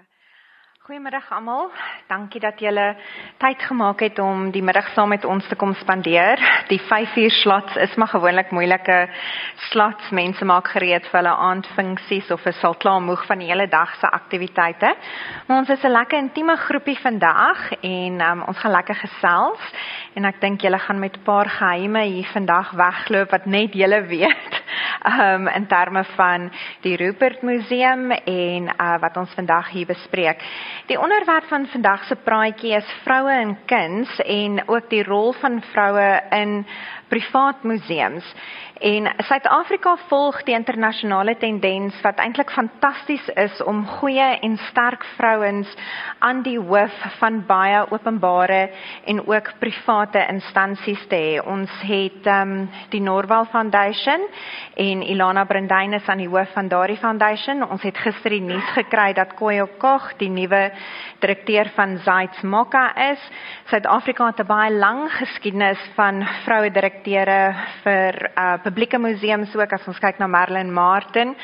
Europa Goeiemiddag almal. Dankie dat julle tyd gemaak het om die middag saam met ons te kom spandeer. Die 5uur slots is maar gewoonlik moeilike slots. Mense maak gereed vir hulle aandfunksies of is al klaar moeg van die hele dag se aktiwiteite. Maar ons is 'n lekker intieme groepie vandag en um, ons gaan lekker gesels en ek dink julle gaan met 'n paar geheime hier vandag wegloop wat net julle weet. Um in terme van die Rupert Museum en uh, wat ons vandag hier bespreek. Die onderwerp van vandag se praatjie is vroue en kuns en ook die rol van vroue in privaat museums. En Suid-Afrika volg die internasionale tendens wat eintlik fantasties is om goeie en sterk vrouens aan die hoof van baie openbare en ook private instansies te hê. Ons het um, die Norwal Foundation en Ilana Brandyn is aan die hoof van daardie foundation. Ons het gister die nuus gekry dat Koyo Koch die nuwe direkteur van Zaits Mokka is. Suid-Afrika het 'n baie lang geskiedenis van vroue direkteure vir uh, publieke museums ook as ons kyk na Marilyn Martin.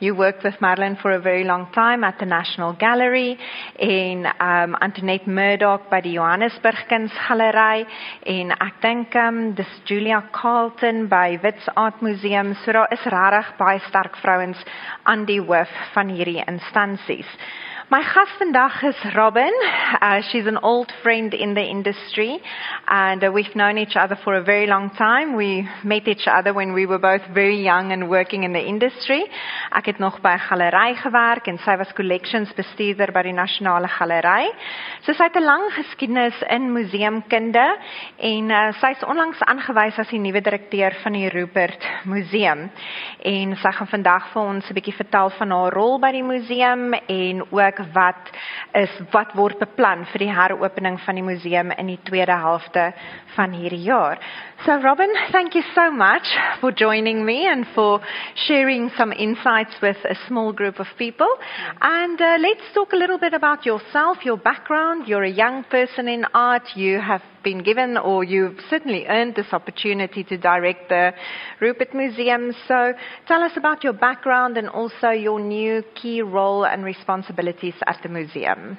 You worked with Marilyn for a very long time at the National Gallery en um Antoinette Murdoch by die Johannesburg Kunsgalery en ek dink um dis Julia Carlton by Wits Art Museum. So daar is regtig baie sterk vrouens aan die hoof van hierdie instansies. My gas vandag is Robin. Uh, she's an old friend in the industry, and uh, we've known each other for a very long time. We met each other when we were both very young and working in the industry. Ek het nog by 'n galery gewerk en sy was collections bestuurder by die Nasionale Galery. So sy het 'n lang geskiedenis in museumkunde en uh, sy is onlangs aangewys as die nuwe direkteur van die Rupert Museum. En sy gaan vandag vir ons 'n bietjie vertel van haar rol by die museum en ook ook wat is wat word beplan vir die heropening van die museum in die tweede helfte van hierdie jaar. So Robin, thank you so much for joining me and for sharing some insights with a small group of people. And uh, let's talk a little bit about yourself, your background. You're a young person in art. You have been given or you've certainly earned this opportunity to direct the Rupert Museum. So tell us about your background and also your new key role and responsibilities at the museum.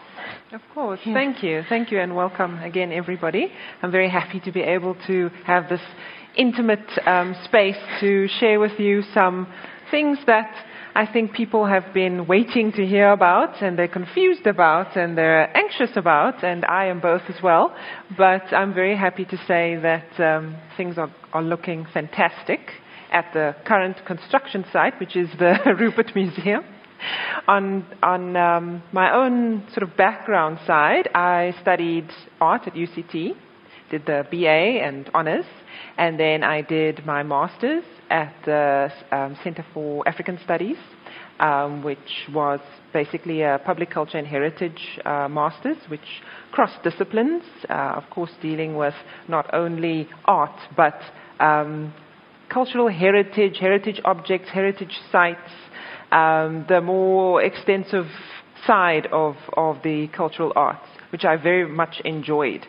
Of course. Yeah. Thank you. Thank you and welcome again, everybody. I'm very happy to be able to have this intimate um, space to share with you some things that I think people have been waiting to hear about and they're confused about and they're anxious about, and I am both as well. But I'm very happy to say that um, things are, are looking fantastic at the current construction site, which is the Rupert Museum on on um, my own sort of background side, I studied art at UCT, did the BA and honors, and then I did my masters at the um, Center for African Studies, um, which was basically a public culture and heritage uh, masters, which crossed disciplines, uh, of course, dealing with not only art but um, cultural heritage, heritage objects, heritage sites um, the more extensive side of, of the cultural arts, which I very much enjoyed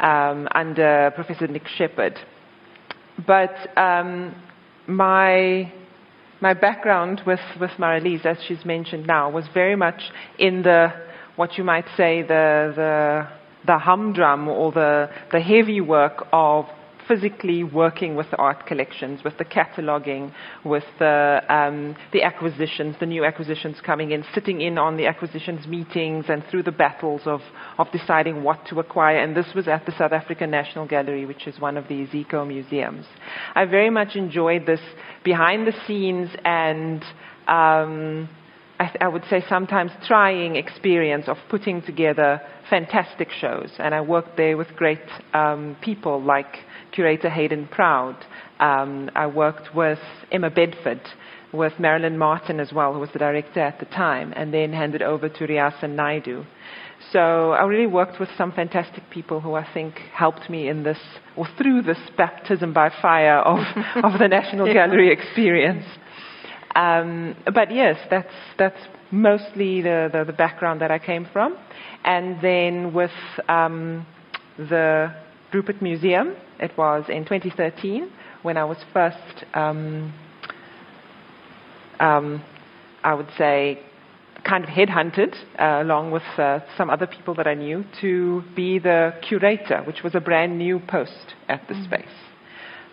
um, under Professor Nick Shepherd. But um, my my background with with Marilise, as she's mentioned now, was very much in the what you might say the the the humdrum or the the heavy work of physically working with the art collections, with the cataloging, with the, um, the acquisitions, the new acquisitions coming in, sitting in on the acquisitions meetings and through the battles of, of deciding what to acquire. And this was at the South African National Gallery, which is one of these Iziko museums. I very much enjoyed this behind the scenes and um, I, th- I, would say sometimes trying experience of putting together fantastic shows. And I worked there with great um, people like curator Hayden Proud. Um, I worked with Emma Bedford, with Marilyn Martin as well, who was the director at the time, and then handed over to Riason Naidoo. So I really worked with some fantastic people who I think helped me in this, or through this baptism by fire of, of the National Gallery experience. Um, but yes, that's, that's mostly the, the, the, background that I came from. And then with um, the Rupert Museum. It was in 2013 when I was first, um, um, I would say, kind of headhunted, uh, along with uh, some other people that I knew, to be the curator, which was a brand new post at the mm. space.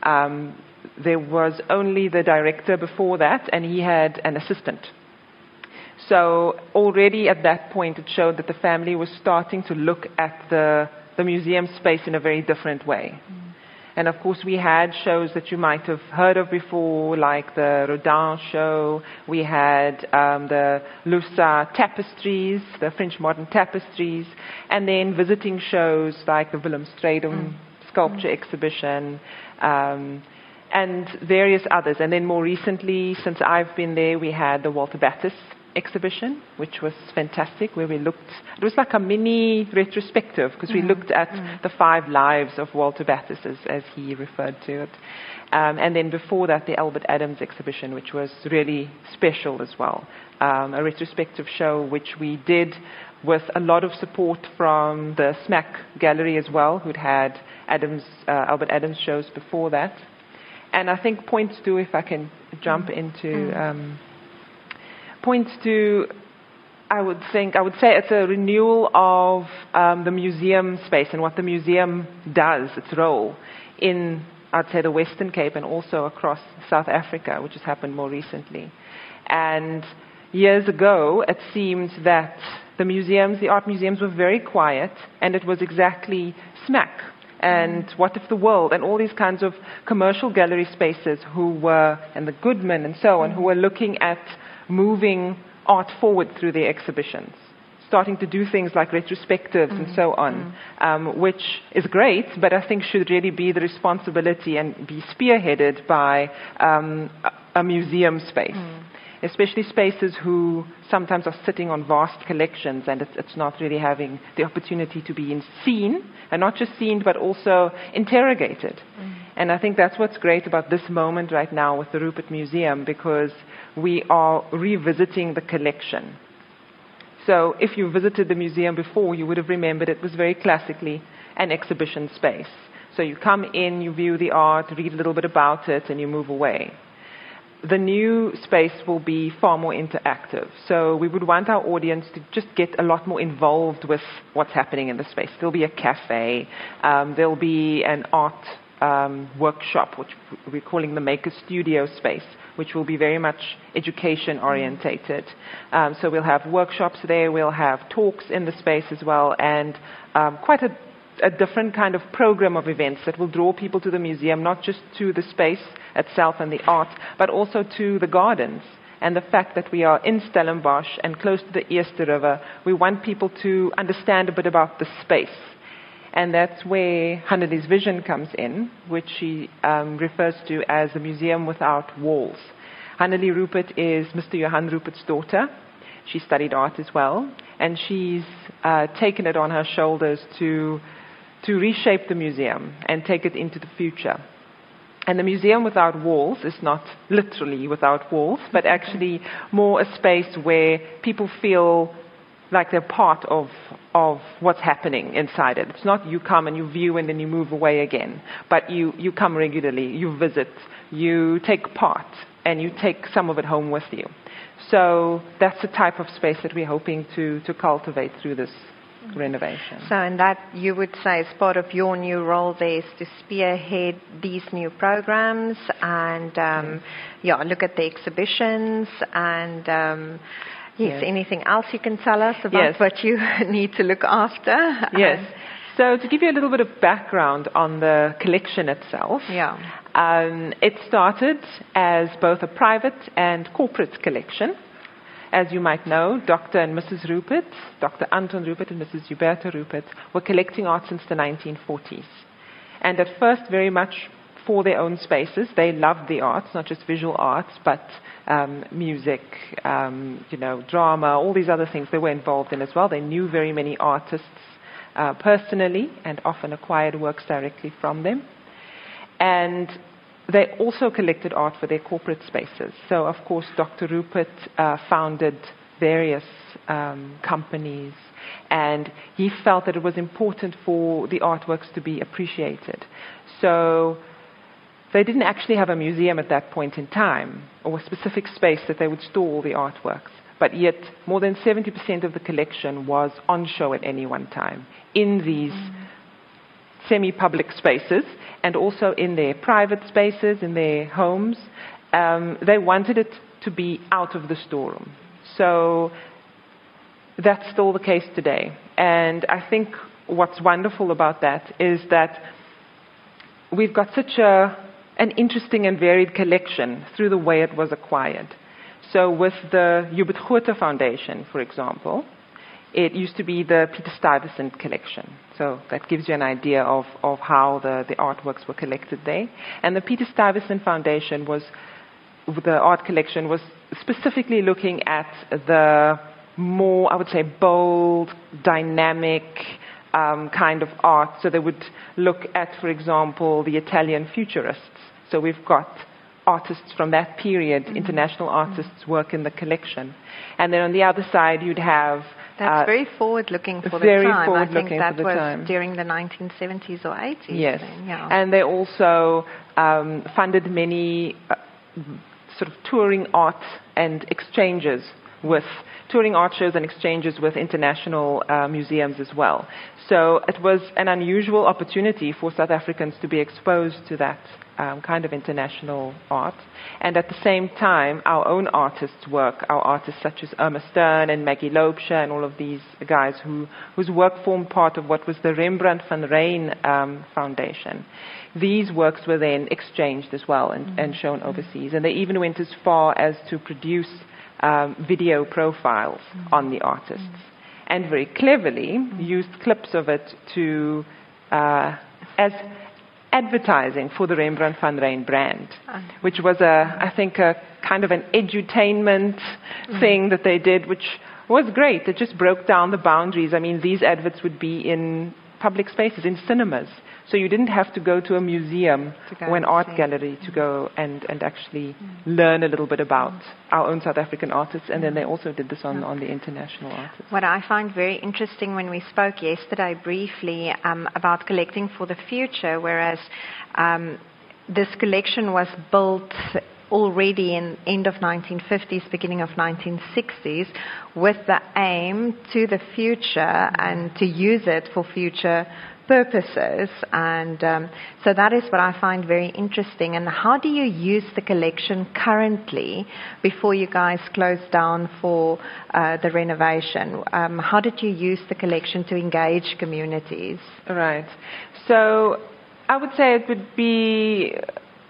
Um, there was only the director before that, and he had an assistant. So already at that point, it showed that the family was starting to look at the, the museum space in a very different way. Mm. And of course, we had shows that you might have heard of before, like the Rodin show. We had um, the Lurçat tapestries, the French modern tapestries, and then visiting shows like the Willem Strydom mm. sculpture mm. exhibition. Um, and various others. And then more recently, since I've been there, we had the Walter Battiss exhibition, which was fantastic, where we looked, it was like a mini retrospective because mm. we looked at mm. the five lives of Walter Battiss, as, as he referred to it. Um, and then before that, the Albert Adams exhibition, which was really special as well. Um, a retrospective show which we did with a lot of support from the SMAC gallery as well, who'd had Adams, uh, Albert Adams shows before that. And I think points to, if I can jump mm. into. Um, points to, I would think, I would say it's a renewal of um, the museum space and what the museum does, its role in, I'd say, the Western Cape and also across South Africa, which has happened more recently. And years ago, it seemed that the museums, the art museums, were very quiet, and it was exactly SMAC and What If the World and all these kinds of commercial gallery spaces who were, and the Goodman and so on, who were looking at moving art forward through their exhibitions, starting to do things like retrospectives mm. and so on, mm. um, which is great, but I think should really be the responsibility and be spearheaded by um, a, a, museum space. Mm. Especially spaces who sometimes are sitting on vast collections and it's, it's not really having the opportunity to be seen, and not just seen, but also interrogated. Mm. And I think that's what's great about this moment right now with the Rupert Museum because we are revisiting the collection. So if you visited the museum before, you would have remembered it was very classically an exhibition space. So you come in, you view the art, read a little bit about it, and you move away. The new space will be far more interactive. So we would want our audience to just get a lot more involved with what's happening in the space. There'll be a cafe, um, there'll be an art um, workshop, which we're calling the Maker Studio space, which will be very much education orientated. Um, so we'll have workshops there, we'll have talks in the space as well, and um, quite a, a different kind of program of events that will draw people to the museum, not just to the space itself and the art, but also to the gardens and the fact that we are in Stellenbosch and close to the Eerste River, we want people to understand a bit about the space and that's where Hannelie's vision comes in, which she um, refers to as a museum without walls. Hannelie Rupert is Mr. Johann Rupert's daughter. She studied art as well, and she's uh, taken it on her shoulders to, to reshape the museum and take it into the future. And the museum without walls is not literally without walls, but actually more a space where people feel like they're part of, of what's happening inside it. It's not you come and you view and then you move away again, but you, you come regularly, you visit, you take part, and you take some of it home with you. So that's the type of space that we're hoping to, to cultivate through this renovation. So, and that you would say is part of your new role there is to spearhead these new programs and, um, yeah, look at the exhibitions and, um, Yes. yes. Anything else you can tell us about yes. what you need to look after? Yes. So to give you a little bit of background on the collection itself, yeah. Um, it started as both a private and corporate collection. As you might know, Dr. and Mrs. Rupert, Dr. Anton Rupert and Mrs. Huberta Rupert, were collecting art since the 1940s. And at first, very much for their own spaces. They loved the arts, not just visual arts, but um, music, um, you know, drama, all these other things they were involved in as well. They knew very many artists uh, personally and often acquired works directly from them. And they also collected art for their corporate spaces. So, of course, Dr. Rupert uh, founded various um, companies, and he felt that it was important for the artworks to be appreciated. So, they didn't actually have a museum at that point in time or a specific space that they would store all the artworks. but yet more than 70% of the collection was on show at any one time in these semi public spaces and also in their private spaces, in their homes. Um, they wanted it to be out of the storeroom. So that's still the case today. And I think what's wonderful about that is that we've got such a, an interesting and varied collection through the way it was acquired. So with the Hubert Groote Foundation, for example, it used to be the Peter Stuyvesant collection. So that gives you an idea of, of how the, the artworks were collected there. And the Peter Stuyvesant Foundation was, the art collection was specifically looking at the more, I would say, bold, dynamic um, kind of art. So they would look at, for example, the Italian futurists. So we've got artists from that period, mm-hmm. international artists work in the collection. And then on the other side, you'd have. That's uh, very forward looking for the very time. I think that was time. during the 1970s or 80s. Yes. Then, yeah. And they also um, funded many uh, sort of touring art and exchanges with touring art shows and exchanges with international uh, museums as well. So it was an unusual opportunity for South Africans to be exposed to that um, kind of international art. And at the same time, our own artists' work, our artists such as Irma Stern and Maggie Loubser and all of these guys who, whose work formed part of what was the Rembrandt van Rijn um, Foundation. These works were then exchanged as well and, mm-hmm. and shown overseas. And they even went as far as to produce um, video profiles mm-hmm. on the artists. Mm-hmm. And very cleverly mm-hmm. used clips of it to, uh, as advertising for the Rembrandt van Rijn brand, ah. which was a, I think, a kind of an edutainment mm. thing that they did, which was great. It just broke down the boundaries. I mean, these adverts would be in public spaces, in cinemas. So you didn't have to go to a museum or an art see. gallery to go and, and actually mm. learn a little bit about mm. our own South African artists. And then they also did this on, on the international artists. What I find very interesting when we spoke yesterday briefly um, about collecting for the future, whereas um, this collection was built already in end of 1950s, beginning of 1960s, with the aim to the future and to use it for future purposes. And um, so that is what I find very interesting. And how do you use the collection currently before you guys close down for uh, the renovation? Um, how did you use the collection to engage communities? Right. So I would say it would be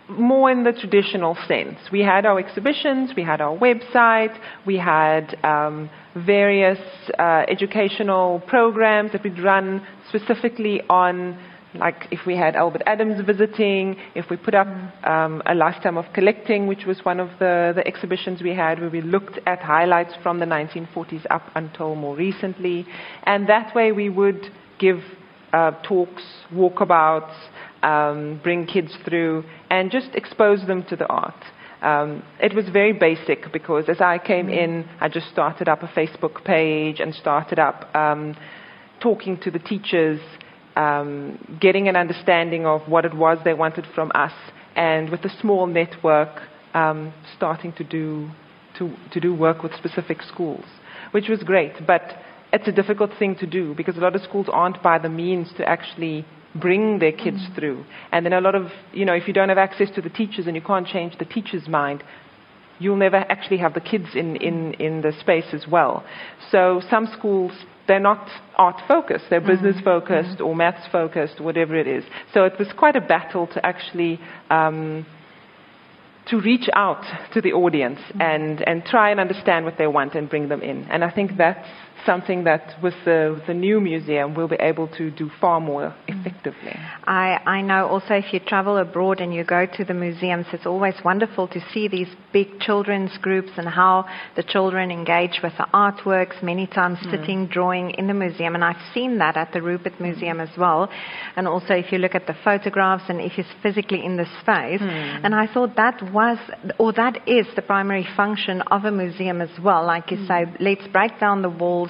more in the traditional sense. We had our exhibitions, we had our website, we had um, various uh, educational programs that we'd run specifically on, like if we had Albert Adams visiting, if we put up um, a lifetime of collecting, which was one of the, the exhibitions we had where we looked at highlights from the 1940s up until more recently. And that way we would give uh, talks, walkabouts, um, bring kids through, and just expose them to the art. Um, it was very basic because as I came in, I just started up a Facebook page and started up um, talking to the teachers, um, getting an understanding of what it was they wanted from us, and with a small network, um, starting to do to, to do work with specific schools, which was great. But it's a difficult thing to do because a lot of schools aren't by the means to actually bring their kids mm. through. And then a lot of, you know, if you don't have access to the teachers and you can't change the teacher's mind, you'll never actually have the kids in, in, in the space as well. So some schools, they're not art focused, they're mm. business focused mm. or maths focused, whatever it is. So it was quite a battle to actually. Um, to reach out to the audience mm. and, and try and understand what they want and bring them in. And I think that's something that with the, the new museum we'll be able to do far more effectively. I, I know also if you travel abroad and you go to the museums, it's always wonderful to see these big children's groups and how the children engage with the artworks, many times mm. sitting, drawing in the museum. And I've seen that at the Rupert Museum as well. And also if you look at the photographs and if you're physically in the space. Mm. And I thought that was, or that is the primary function of a museum as well. Like you mm. say, let's break down the walls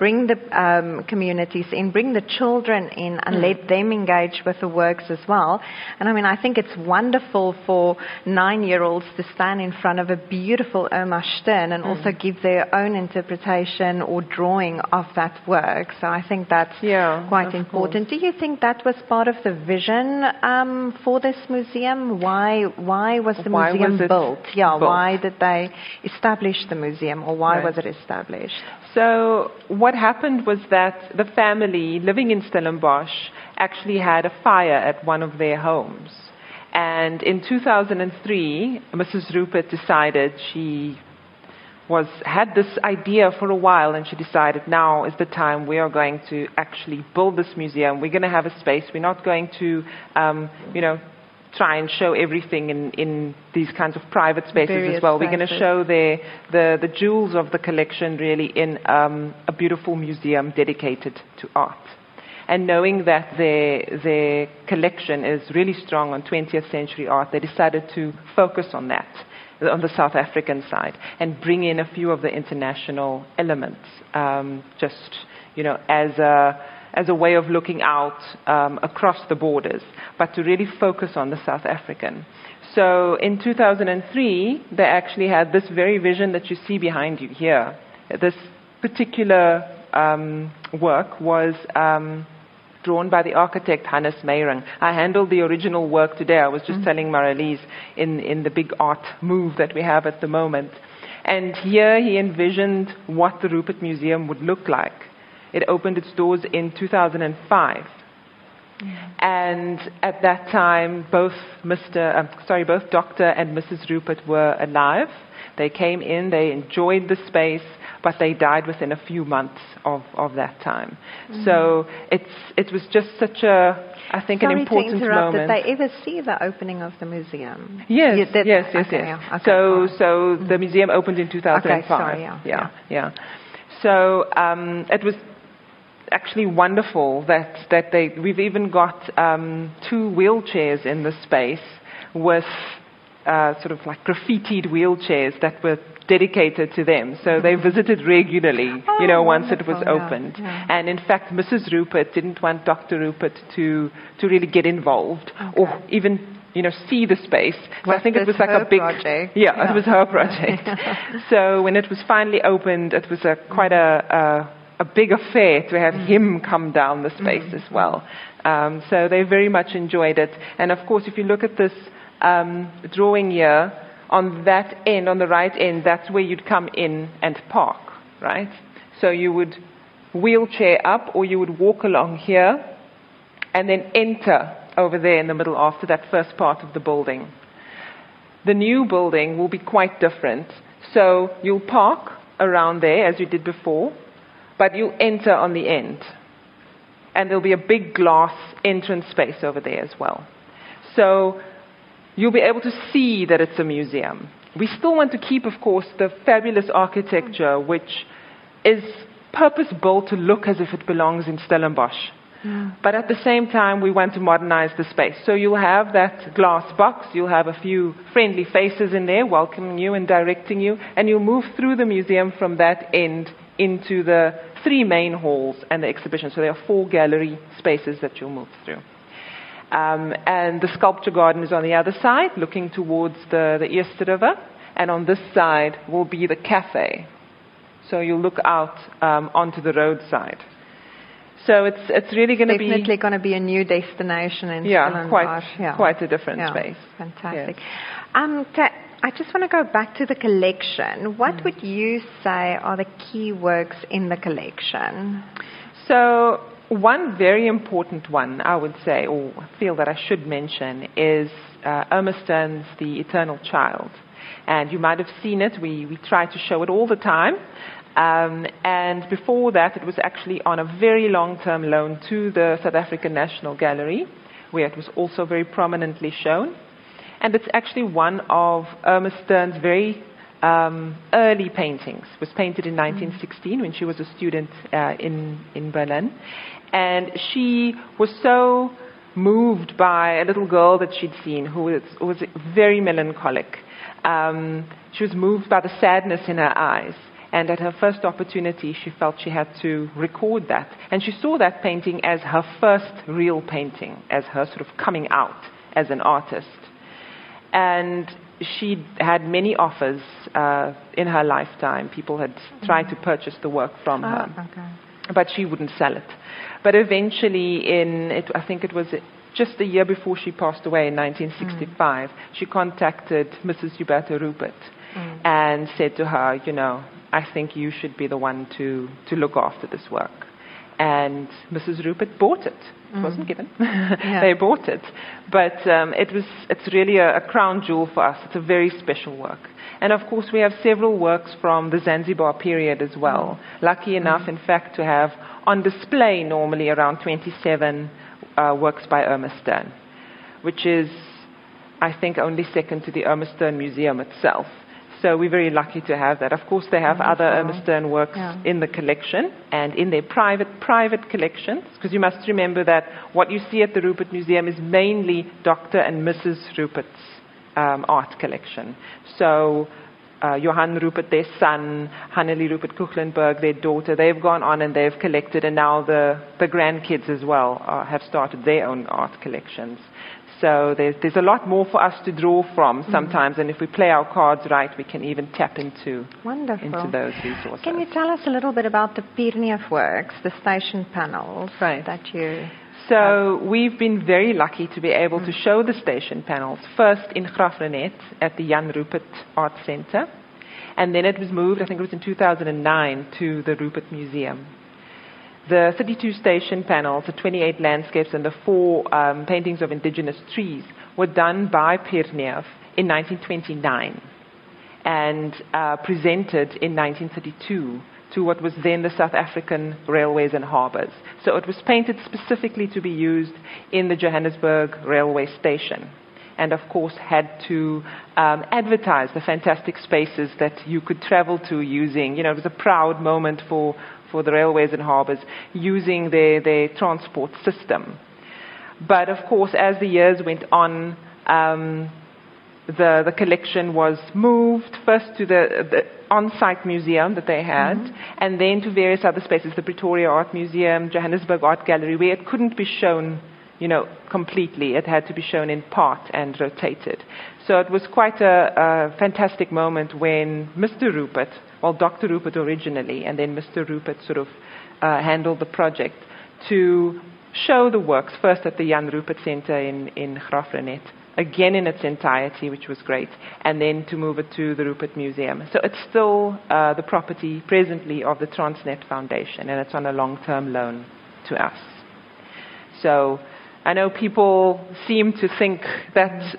bring the um, communities in, bring the children in, and mm. let them engage with the works as well. And I mean, I think it's wonderful for nine-year-olds to stand in front of a beautiful Irma Stern and mm. also give their own interpretation or drawing of that work. So I think that's yeah, quite important. Course. Do you think that was part of the vision um, for this museum? Why why was the why museum was built? Yeah, built? why did they establish the museum, or why right. was it established? So what happened was that the family living in Stellenbosch actually had a fire at one of their homes. And in 2003, Mrs. Rupert decided she was had this idea for a while, and she decided now is the time we are going to actually build this museum. We're going to have a space. We're not going to, um, you know, try and show everything in, in these kinds of private spaces Various as well. We're going to show the, the, the jewels of the collection really in um, a beautiful museum dedicated to art. And knowing that their, their collection is really strong on 20th century art, they decided to focus on that, on the South African side, and bring in a few of the international elements, um, just, you know, as a as a way of looking out um, across the borders, but to really focus on the South African. So in 2003, they actually had this very vision that you see behind you here. This particular um, work was um, drawn by the architect Hannes Meiring. I handled the original work today. I was just mm-hmm. telling Maralise in, in the big art move that we have at the moment. And here he envisioned what the Rupert Museum would look like. It opened its doors in 2005. And at that time, both Mr. Um, sorry, both Dr. and Mrs. Rupert were alive. They came in, they enjoyed the space, but they died within a few months of, of that time. Mm-hmm. So it's, it was just such a, I think, Sorry an important to interrupt, moment. Did they ever see the opening of the museum? Yes, yes, yes, yes. Okay, yeah. okay, so, so mm-hmm. the museum opened in 2005. Okay, sorry, yeah, yeah, yeah. So um, it was actually wonderful that, that they, we've even got um, two wheelchairs in the space with uh, sort of like graffitied wheelchairs that were dedicated to them. So they visited regularly, oh, you know, once it was opened. Yeah, yeah. And in fact, Mrs. Rupert didn't want Dr. Rupert to, to really get involved okay. or even you know, see the space. So I think it was like a big project. Yeah, yeah, it was her project. so when it was finally opened, it was a quite a, a a big affair to have him come down the space mm-hmm. as well. Um, so they very much enjoyed it. And of course, if you look at this um, drawing here, on that end, on the right end, that's where you'd come in and park, right? So you would wheelchair up or you would walk along here and then enter over there in the middle after that first part of the building. The new building will be quite different. So you'll park around there as you did before but you enter on the end. And there'll be a big glass entrance space over there as well. So you'll be able to see that it's a museum. We still want to keep, of course, the fabulous architecture, which is purpose built to look as if it belongs in Stellenbosch. Mm. But at the same time, we want to modernize the space. So you'll have that glass box, you'll have a few friendly faces in there welcoming you and directing you, and you'll move through the museum from that end into the three main halls and the exhibition. So there are four gallery spaces that you'll move through. Um, and the sculpture garden is on the other side, looking towards the, the River. And on this side will be the cafe. So you'll look out um, onto the roadside. So it's it's really going to be definitely going to be a new destination in yeah, quite yeah. quite a different yeah, space. Fantastic. Yes. Um, I just want to go back to the collection. What mm. would you say are the key works in the collection? So, one very important one, I would say, or feel that I should mention, is uh, Stern's The Eternal Child. And you might have seen it. We, we try to show it all the time. Um, and before that, it was actually on a very long term loan to the South African National Gallery, where it was also very prominently shown and it's actually one of Irma Stern's very um, early paintings. It was painted in 1916 when she was a student uh, in in Berlin, and she was so moved by a little girl that she'd seen who was, was very melancholic. Um, she was moved by the sadness in her eyes. And at her first opportunity, she felt she had to record that. And she saw that painting as her first real painting, as her sort of coming out as an artist. And she had many offers uh, in her lifetime. People had tried to purchase the work from her, oh, okay. but she wouldn't sell it. But eventually, in it, I think it was just a year before she passed away in 1965, mm. she contacted Mrs. Huberta Rupert mm. and said to her, you know, I think you should be the one to, to look after this work. And Mrs. Rupert bought it. It mm. wasn't given. yeah. they bought it. But um, it was, it's really a, a crown jewel for us. It's a very special work. And of course, we have several works from the Zanzibar period as well. Mm. Lucky enough, mm. in fact, to have on display normally around 27 uh, works by Irma Stern, which is, I think, only second to the Irma Stern Museum itself. So we're very lucky to have that. Of course, they have Wonderful. other Irma Stern works yeah. in the collection and in their private private collections. Because you must remember that what you see at the Rupert Museum is mainly Dr. and Mrs. Rupert's um, art collection. So uh, Johann Rupert, their son, Hannelie Rupert Koegelenberg, their daughter, they've gone on and they've collected, and now the, the grandkids as well uh, have started their own art collections. So there's, there's a lot more for us to draw from mm-hmm. sometimes, mm-hmm. and if we play our cards right, we can even tap into, Wonderful. into those resources. Can you tell us a little bit about the Pierneef works, the station panels right. that you so we've been very lucky to be able to show the station panels first in Graaff-Reinet at the Jan Rupert Art Center, and then it was moved, I think it was in 2009, to the Rupert Museum. The 32 station panels, the 28 landscapes, and the four um, paintings of indigenous trees were done by Pierneef in 1929 and uh, presented in 1932 to what was then the South African Railways and Harbours. So it was painted specifically to be used in the Johannesburg railway station. And of course, had to um, advertise the fantastic spaces that you could travel to using. You know, it was a proud moment for, for the railways and harbours using their, their transport system. But of course, as the years went on, um, the, the collection was moved first to the, the on-site museum that they had, mm-hmm. and then to various other spaces, the Pretoria Art Museum, Johannesburg Art Gallery, where it couldn't be shown, you know, completely. It had to be shown in part and rotated. So it was quite a, a fantastic moment when Mr. Rupert, well, Dr. Rupert originally, and then Mr. Rupert sort of uh, handled the project to show the works first at the Jan Rupert Center in, in Graaff-Reinet again in its entirety, which was great, and then to move it to the Rupert Museum. So it's still uh, the property presently of the Transnet Foundation, and it's on a long term loan to us. So I know people seem to think that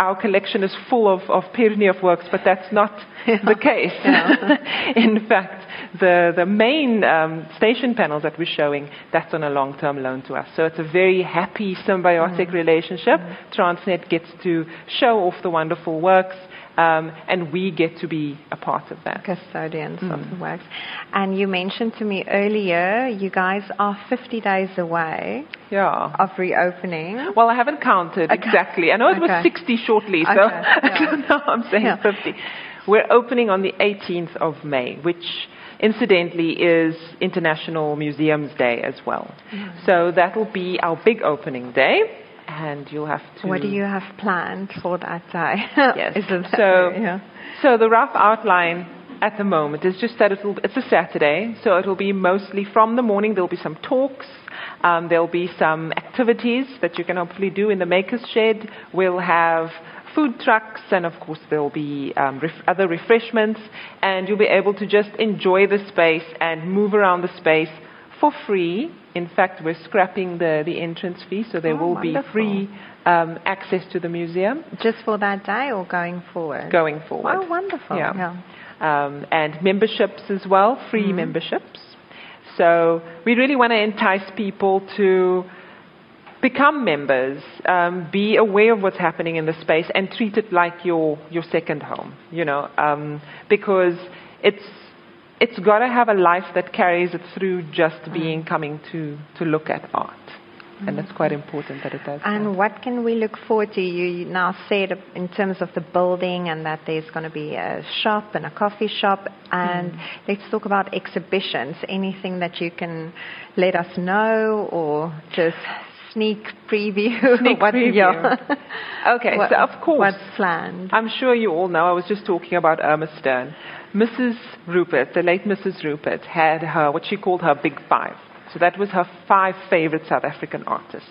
our collection is full of, of Pierneef works, but that's not yeah. the case. Yeah. In fact, the, the main um, station panels that we're showing, that's on a long-term loan to us. So it's a very happy symbiotic mm. relationship. Mm. Transnet gets to show off the wonderful works, um, and we get to be a part of that. Custodians mm. of the works. And you mentioned to me earlier, you guys are 50 days away yeah. of reopening. Well, I haven't counted okay. exactly. I know it okay. was 60 shortly, so okay. yeah. now I'm saying yeah. 50. We're opening on the 18th of May, which incidentally is International Museums Day as well. Mm. So that will be our big opening day and you'll have to. What do you have planned for that day? yes. so, yeah. so the rough outline at the moment is just that it'll, it's a Saturday, so it'll be mostly from the morning. There'll be some talks. Um, there'll be some activities that you can hopefully do in the Maker's Shed. We'll have food trucks, and of course there'll be um, ref- other refreshments, and you'll be able to just enjoy the space and move around the space for free. In fact, we're scrapping the, the entrance fee, so there oh, will wonderful. be free um, access to the museum. Just for that day or going forward? Going forward. Oh, wonderful. Yeah. yeah. Um, and memberships as well, free mm-hmm. memberships. So we really want to entice people to become members, um, be aware of what's happening in the space, and treat it like your your second home. You know, um, because it's it's got to have a life that carries it through just being coming to, to look at art. and it's quite important that it does. And that. what can we look forward to? You now said in terms of the building and that there's going to be a shop and a coffee shop. And Mm. let's talk about exhibitions. Anything that you can let us know or just sneak preview? Sneak what, preview. Yeah. Okay, What- so of course, What's planned? I'm sure you all know. I was just talking about Irma Stern. Mrs. Rupert, the late Mrs. Rupert, had her what she called her big five. So that was her five favorite South African artists,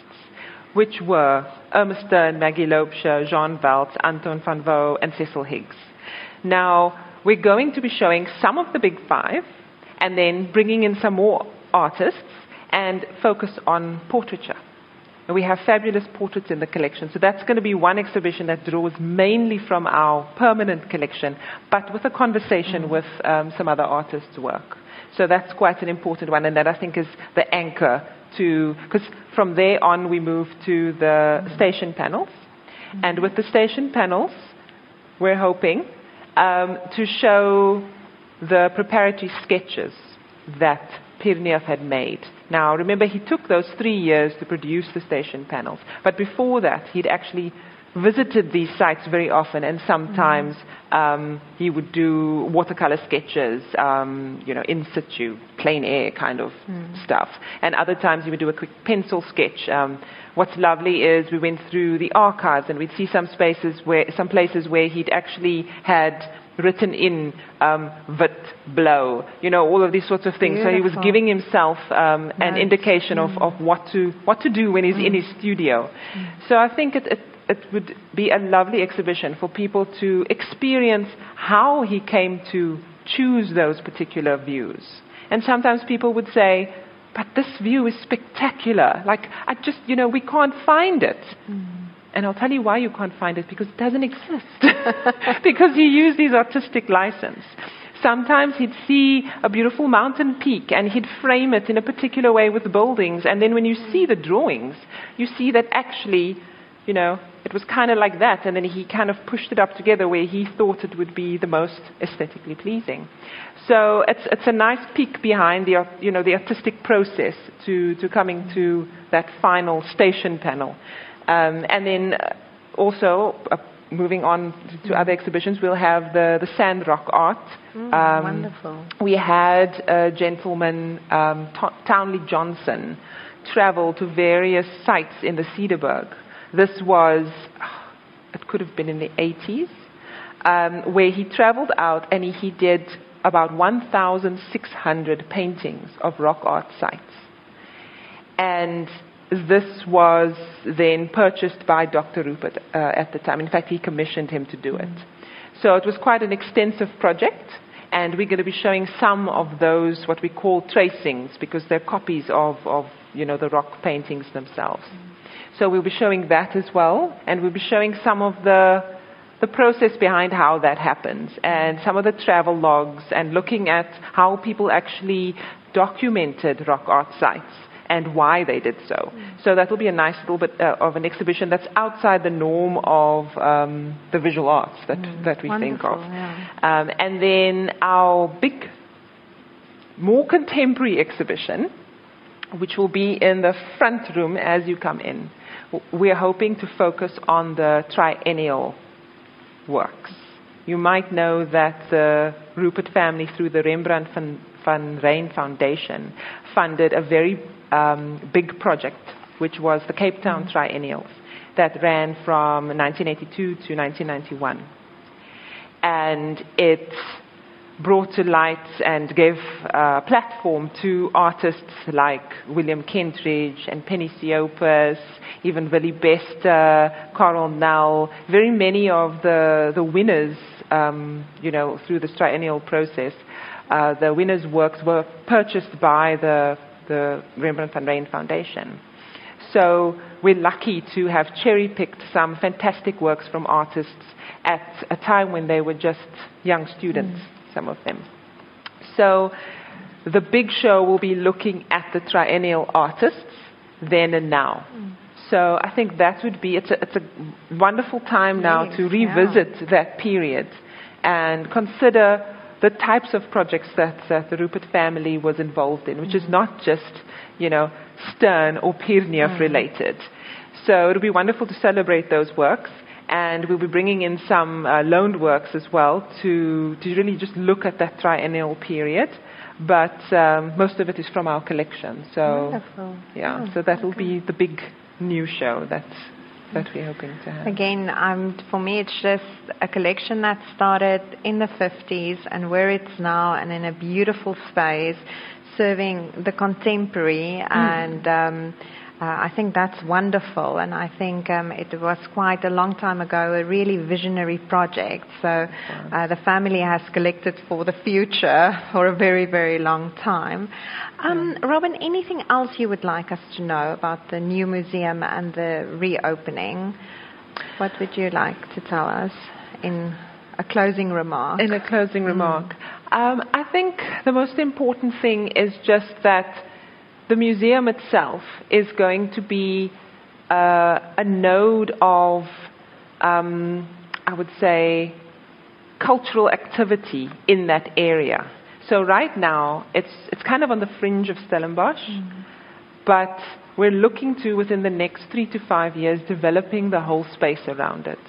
which were Irma Stern, Maggie Loubser, Jean Welz, Anton van Wouw, and Cecil Higgs. Now we're going to be showing some of the big five, and then bringing in some more artists and focus on portraiture. And we have fabulous portraits in the collection. So that's going to be one exhibition that draws mainly from our permanent collection, but with a conversation with um, some other artists' work. So that's quite an important one, and that I think is the anchor to, because from there on we move to the station panels. And with the station panels, we're hoping um, to show the preparatory sketches that Pierneef had made. Now, remember, he took those three years to produce the station panels, but before that, he'd actually visited these sites very often, and sometimes um, he would do watercolor sketches, um, you know, in situ, plein air kind of stuff, and other times he would do a quick pencil sketch. Um, what's lovely is we went through the archives, and we'd see some spaces where, some places where he'd actually had written in um, vit blow, you know, all of these sorts of things. So he was giving himself um, an indication of, of what to what to do when he's in his studio. So I think it, it it would be a lovely exhibition for people to experience how he came to choose those particular views. And sometimes people would say, "But this view is spectacular. Like I just, you know, we can't find it." And I'll tell you why you can't find it because it doesn't exist. because he used his artistic license. Sometimes he'd see a beautiful mountain peak and he'd frame it in a particular way with buildings. And then when you see the drawings, you see that actually, you know, it was kind of like that. And then he kind of pushed it up together where he thought it would be the most aesthetically pleasing. So it's, it's a nice peek behind the, you know, the artistic process to, to coming to that final station panel. Um, and then uh, also, uh, moving on to, other exhibitions, we'll have the, the San rock art. Um, wonderful. We had a gentleman, um, To- Townley Johnson, travel to various sites in the Cederberg. This was, it could have been in the 80s, um, where he traveled out and he, he did about 1,600 paintings of rock art sites. And this was then purchased by Dr. Rupert uh, at the time. In fact, he commissioned him to do it. So it was quite an extensive project, and we're going to be showing some of those, what we call tracings, because they're copies of, of you know, the rock paintings themselves. So we'll be showing that as well, and we'll be showing some of the, the process behind how that happens, and some of the travel logs, and looking at how people actually documented rock art sites and why they did so. So that will be a nice little bit uh, of an exhibition that's outside the norm of um, the visual arts that, that we think of. Yeah. Um, and then our big, more contemporary exhibition, which will be in the front room as you come in. We're hoping to focus on the triennial works. You might know that the Rupert family, through the Rembrandt van, Rijn Foundation, funded a very um, big project, which was the Cape Town Triennials, that ran from 1982 to 1991 and it brought to light and gave a platform to artists like William Kentridge and Penny Siopis, even Willie Bester, Carl Nell, very many of the, the winners, um, you know, through this triennial process. Uh, the winners' works were purchased by the, the Rembrandt van Rijn Foundation. So we're lucky to have cherry picked some fantastic works from artists at a time when they were just young students, some of them. So the big show will be looking at the triennial artists then and now. So I think that would be, it's a, it's a wonderful time now Yes, to yeah. revisit that period and consider the types of projects that, that the Rupert family was involved in, which is not just, you know, Stern or Pierneef related. So it'll be wonderful to celebrate those works. And we'll be bringing in some uh, loaned works as well to, to really just look at that triennial period. But um, most of it is from our collection. So, Wonderful. yeah, Oh, so that will be the big new show that, that we're hoping to have. Again, um, for me, it's just a collection that started in the 50s and where it's now, and in a beautiful space, serving the contemporary. And um, uh, I think that's wonderful. And I think um, it was quite a long time ago, a really visionary project. So uh, the family has collected for the future for a very, very long time. Um, Robin, anything else you would like us to know about the new museum and the reopening? What would you like to tell us in a closing remark? In a closing remark, um, I think the most important thing is just that the museum itself is going to be uh, a node of, um, I would say, cultural activity in that area. So right now, it's it's kind of on the fringe of Stellenbosch, but we're looking to within the next three to five years developing the whole space around it.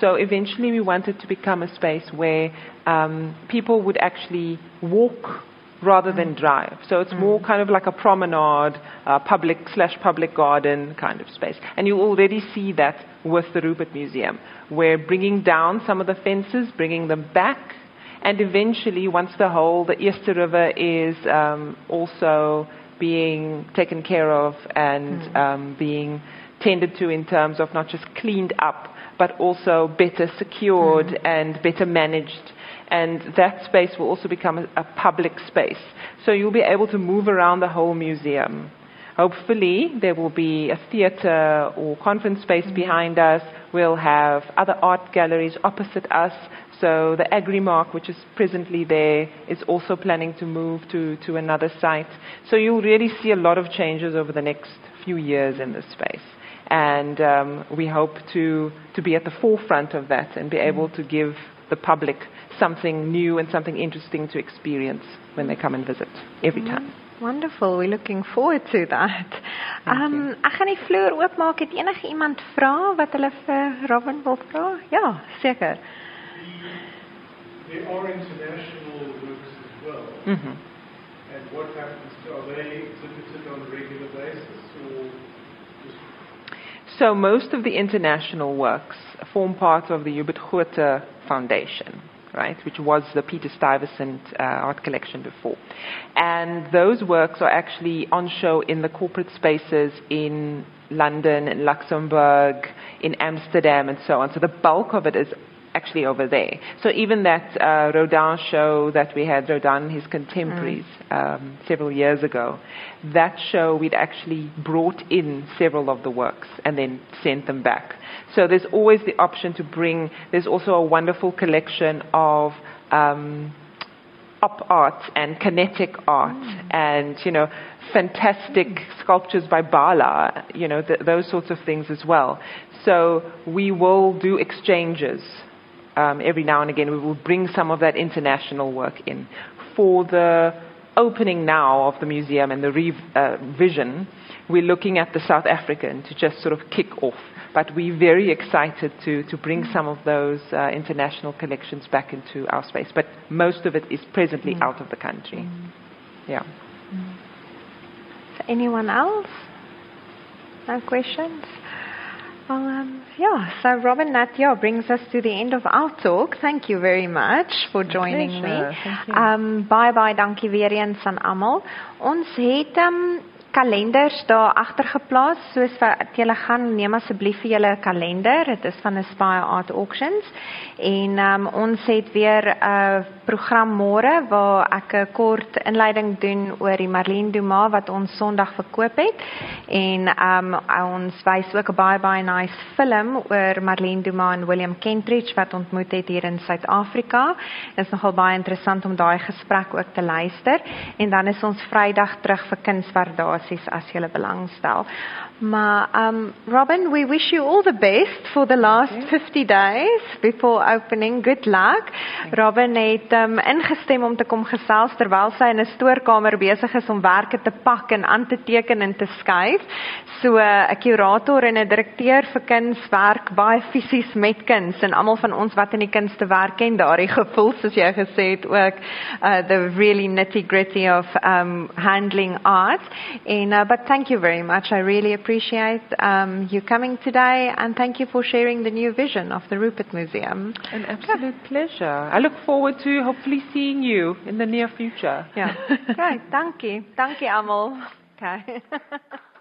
So eventually, we want it to become a space where um, people would actually walk rather than drive. So it's more kind of like a promenade, uh, public slash public garden kind of space. And you already see that with the Rupert Museum. We're bringing down some of the fences, bringing them back, and eventually, once the whole, the Eerste River is um, also being taken care of and um, being tended to in terms of not just cleaned up, but also better secured and better managed. And that space will also become a, a public space. So you'll be able to move around the whole museum. Hopefully, there will be a theater or conference space mm-hmm. behind us. We'll have other art galleries opposite us. So the Agrimark, which is presently there, is also planning to move to, to another site. So you'll really see a lot of changes over the next few years in this space. And um, we hope to, to be at the forefront of that and be able to give the public something new and something interesting to experience when they come and visit every time. Wonderful. We're looking forward to that. Um, ek gaan die vloer oopmaak. Het enige iemand vra wat hulle vir Robin wil vra? Ja, seker. There are international works as well. Mhm. And what happens to, are they exhibited on a regular basis or just So most of the international works form part of the Hubert Groote Foundation, right, which was the Peter Stuyvesant uh, art collection before. And those works are actually on show in the corporate spaces in London, in Luxembourg, in Amsterdam, and so on. So the bulk of it is actually over there. So even that uh, Rodin show that we had, Rodin and his contemporaries, um, several years ago, that show we'd actually brought in several of the works and then sent them back. So there's always the option to bring, there's also a wonderful collection of um, op art and kinetic art and, you know, fantastic sculptures by Bala, you know, th- those sorts of things as well. So we will do exchanges um, every now and again. We will bring some of that international work in. For the opening now of the museum and the revision, we're looking at the South African to just sort of kick off. But we're very excited to, to bring some of those uh, international collections back into our space. But most of it is presently out of the country. Yeah. Anyone else? No questions? Well, um, yeah, so Robin, that yeah, brings us to the end of our talk. Thank you very much for joining me. Um, baie baie dankie weer eens aan almal. Ons het um, kalenders daar agter geplaas. Soos wat julle gaan, neem asseblief vir julle 'n kalender. Dit is van Aspire Art Auctions. En um, ons het weer 'n uh, program môre waar ek 'n kort inleiding doen oor die Marlene Dumas wat ons Sondag verkoop het. En um, ons wys ook 'n baie baie nice film oor Marlene Dumas en William Kentridge wat ontmoet het hier in Suid-Afrika. Dit is nogal baie interessant om daai gesprek ook te luister. En dan is ons Vrydag terug vir kunswaardasies as jy belangstel. Maar um Robin, we wish you all the best for the last 50 days before opening. Good luck. Robin het um, ingestem om te kom gesels terwyl sy in 'n stoorkamer besig is om werke te pak en aan te teken en te skuif. So 'n kurator en 'n direkteur vir kuns werk baie fisies met kuns en almal van ons wat in die kunste werk ken daardie gevoel soos jy gesê het ook uh, the really nitty-gritty of um, handling art. And uh, but thank you very much. I really appreciate um, you coming today and thank you for sharing the new vision of the Rupert Museum. An absolute pleasure. I look forward to hopefully seeing you in the near future. Ja. Right, dankie. Dankie almal. Okay.